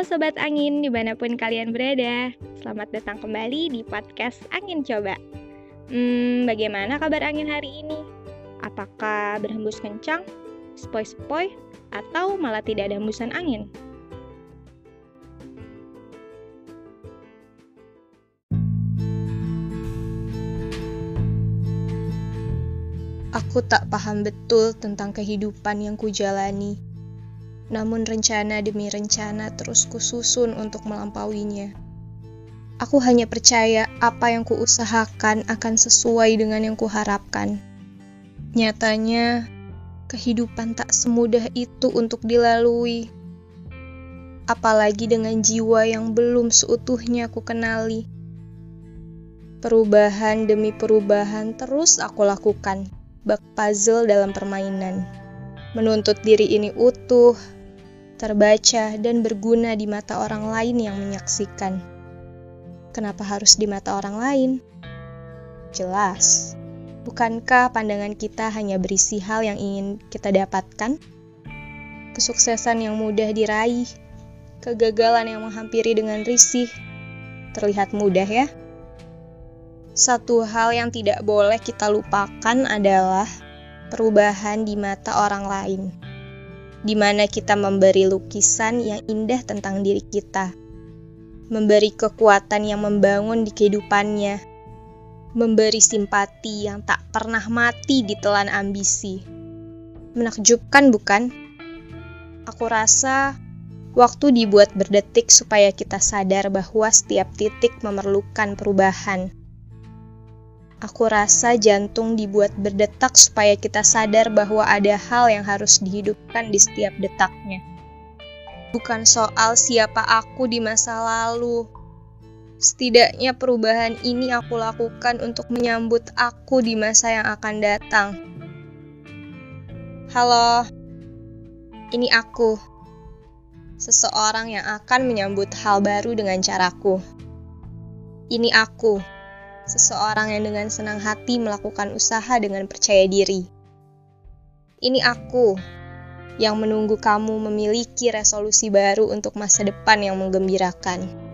Sobat Angin, di mana pun kalian berada Selamat datang kembali di podcast Angin Coba Hmm, bagaimana kabar angin hari ini? Apakah berhembus kencang, sepoi-sepoi, atau malah tidak ada hembusan angin? Aku tak paham betul tentang kehidupan yang kujalani namun rencana demi rencana terus kususun untuk melampauinya. Aku hanya percaya apa yang kuusahakan akan sesuai dengan yang kuharapkan. Nyatanya, kehidupan tak semudah itu untuk dilalui. Apalagi dengan jiwa yang belum seutuhnya aku kenali. Perubahan demi perubahan terus aku lakukan, bak puzzle dalam permainan. Menuntut diri ini utuh, terbaca, dan berguna di mata orang lain yang menyaksikan. Kenapa harus di mata orang lain? Jelas, bukankah pandangan kita hanya berisi hal yang ingin kita dapatkan? Kesuksesan yang mudah diraih, kegagalan yang menghampiri dengan risih, terlihat mudah ya. Satu hal yang tidak boleh kita lupakan adalah perubahan di mata orang lain di mana kita memberi lukisan yang indah tentang diri kita, memberi kekuatan yang membangun di kehidupannya, memberi simpati yang tak pernah mati di telan ambisi. Menakjubkan, bukan? Aku rasa waktu dibuat berdetik supaya kita sadar bahwa setiap titik memerlukan perubahan Aku rasa jantung dibuat berdetak supaya kita sadar bahwa ada hal yang harus dihidupkan di setiap detaknya. Bukan soal siapa aku di masa lalu. Setidaknya perubahan ini aku lakukan untuk menyambut aku di masa yang akan datang. Halo, ini aku. Seseorang yang akan menyambut hal baru dengan caraku. Ini aku seseorang yang dengan senang hati melakukan usaha dengan percaya diri. Ini aku yang menunggu kamu memiliki resolusi baru untuk masa depan yang menggembirakan.